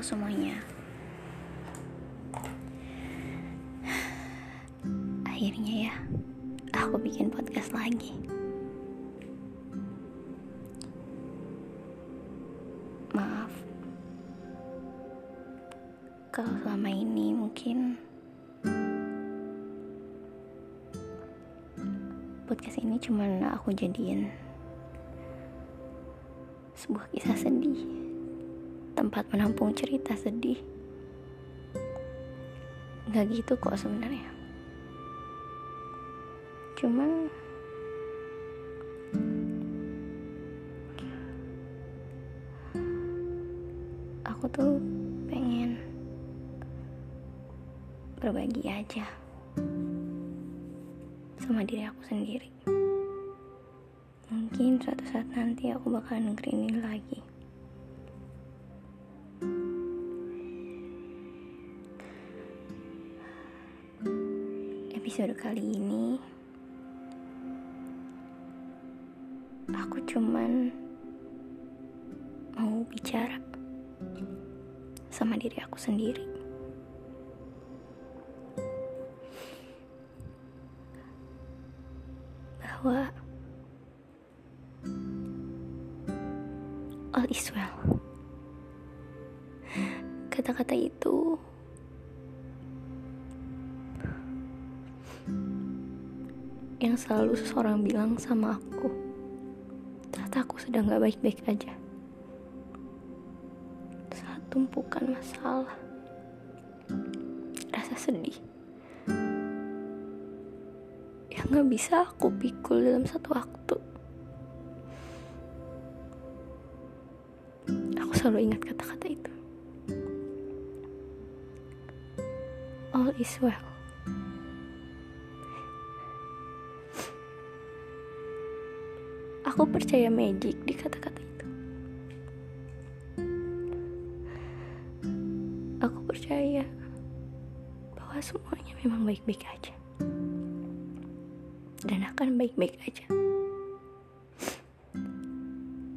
Semuanya. Akhirnya ya Aku bikin podcast lagi. Maaf. Kalau selama ini mungkin Podcast ini cuma aku jadiin Sebuah kisah sedih tempat menampung cerita sedih. Gak gitu kok sebenarnya. Cuma aku tuh pengen berbagi aja sama diri aku sendiri. Mungkin suatu saat nanti aku bakal dengerin ini lagi. Episode kali ini aku cuman mau bicara sama diri aku sendiri. Bahwa all is well. Kata-kata itu yang selalu seseorang bilang sama aku. Saat aku sedang gak baik-baik aja. Saat tumpukan masalah. Rasa sedih. Yang gak bisa aku pikul dalam satu waktu. Aku selalu ingat kata-kata itu. All is well Aku percaya magic di kata-kata itu. Aku percaya bahwa semuanya memang baik-baik aja. Dan akan baik-baik aja.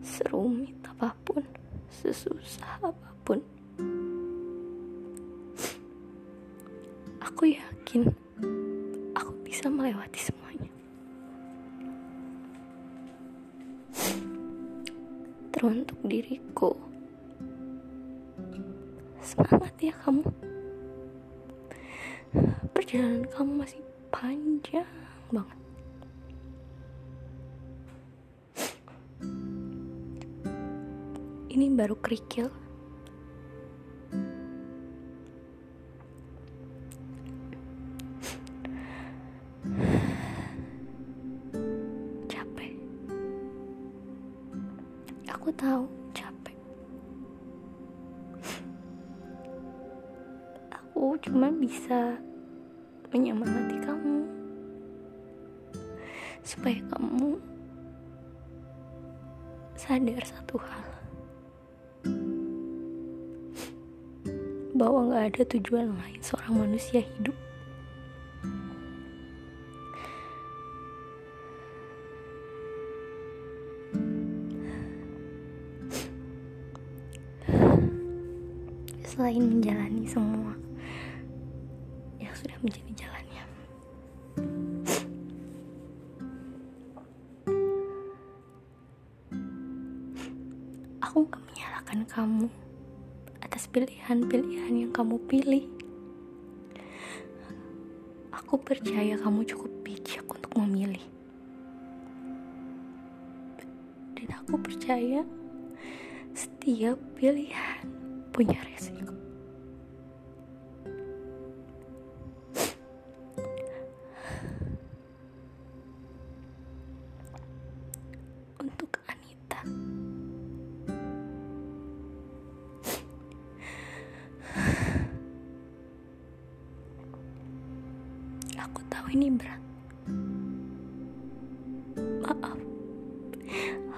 Serumit apa pun, sesusah apa pun. Aku yakin aku bisa melewati semuanya. Teruntuk diriku. Semangat ya kamu. Perjalanan kamu masih panjang banget. Ini baru kerikil. Aku tahu capek. Aku cuma bisa menyemangati kamu. Supaya kamu sadar satu hal. Bahwa gak ada tujuan lain seorang manusia hidup Aku gak menyalahkan kamu atas pilihan-pilihan yang kamu pilih. Aku percaya kamu cukup bijak untuk memilih. Dan aku percaya setiap pilihan punya resiko. Aku tahu ini berat. Maaf.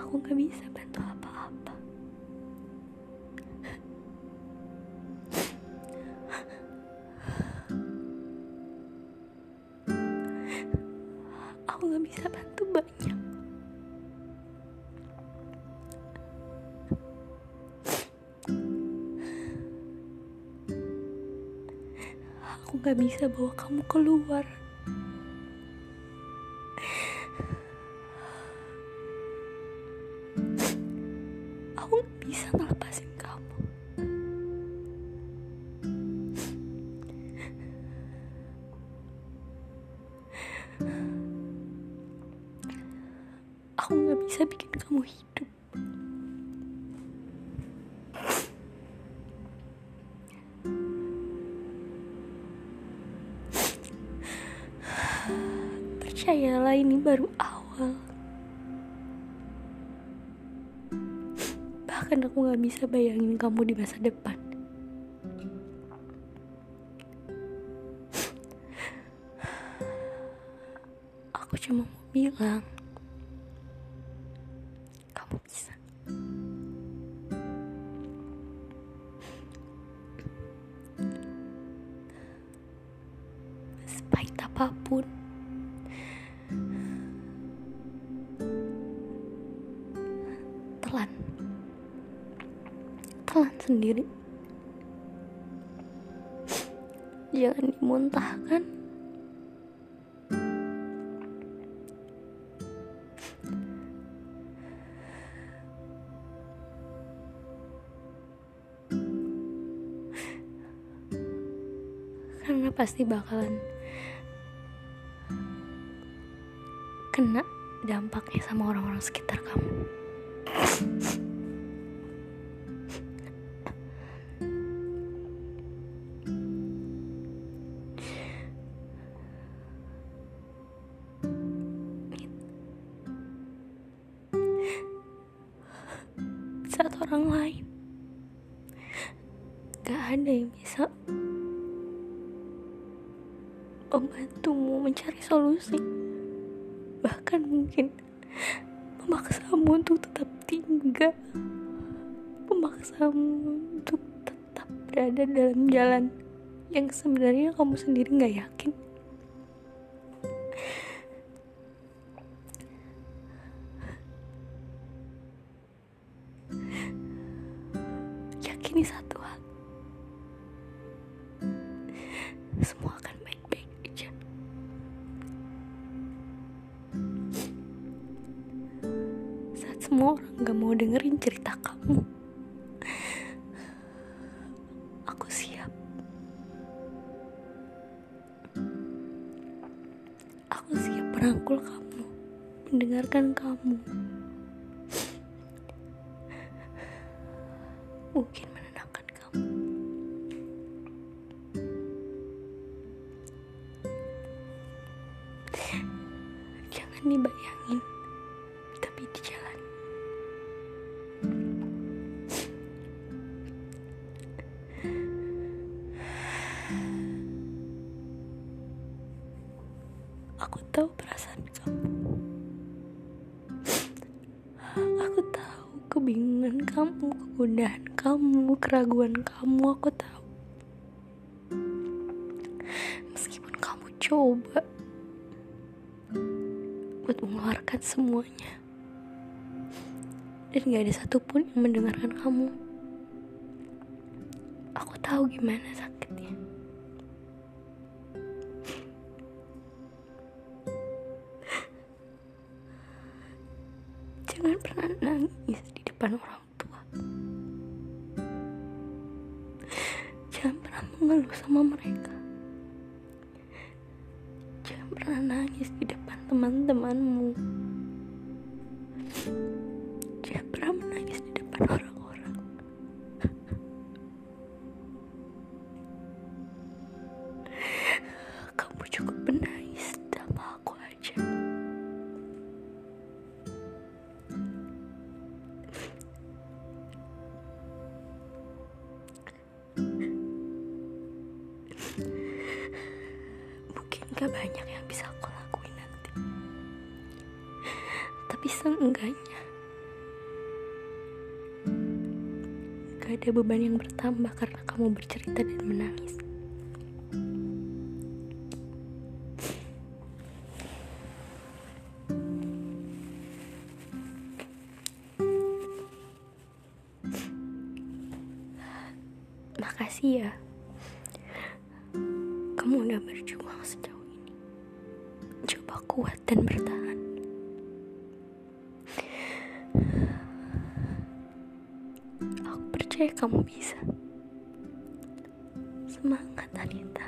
Aku gak bisa bantu apa-apa. Aku gak bisa bantu banyak. Gak bisa bawa kamu keluar. Aku gak bisa ngelepasin Percayalah ini baru awal. Bahkan aku gak bisa bayangin kamu di masa depan. Aku cuma mau bilang, telan, telan sendiri. Jangan dimuntahkan. Karena pasti bakalan kena dampaknya sama orang-orang sekitar kamu. Orang lain. Gak ada yang bisa membantumu mencari solusi. Bahkan mungkin memaksamu untuk tetap tinggal. Memaksamu untuk tetap berada dalam jalan yang sebenarnya kamu sendiri gak yakin yakini satu hal. Semua akan baik-baik aja. Saat semua orang gak mau dengerin cerita kamu aku siap. Aku siap merangkul kamu mendengarkan kamu. Mungkin jangan dibayangin tapi di jalan. Aku tahu perasaan kamu. Aku tahu kebingungan kamu kegundahan kamu keraguan kamu aku tahu. Meskipun kamu coba buat mengeluarkan semuanya. Dan gak ada satupun yang mendengarkan kamu. Aku tahu gimana sakitnya. Jangan pernah nangis di depan orang tua. Jangan pernah mengeluh sama mereka pernah nangis di depan teman-temanmu. Jangan pernah menangis di depan orang-orang gak banyak yang bisa aku lakuin nanti. Tapi seenggaknya gak ada beban yang bertambah karena kamu bercerita dan menangis. Makasih ya Coba kuat dan bertahan. Aku percaya kamu bisa. Semangat Anita.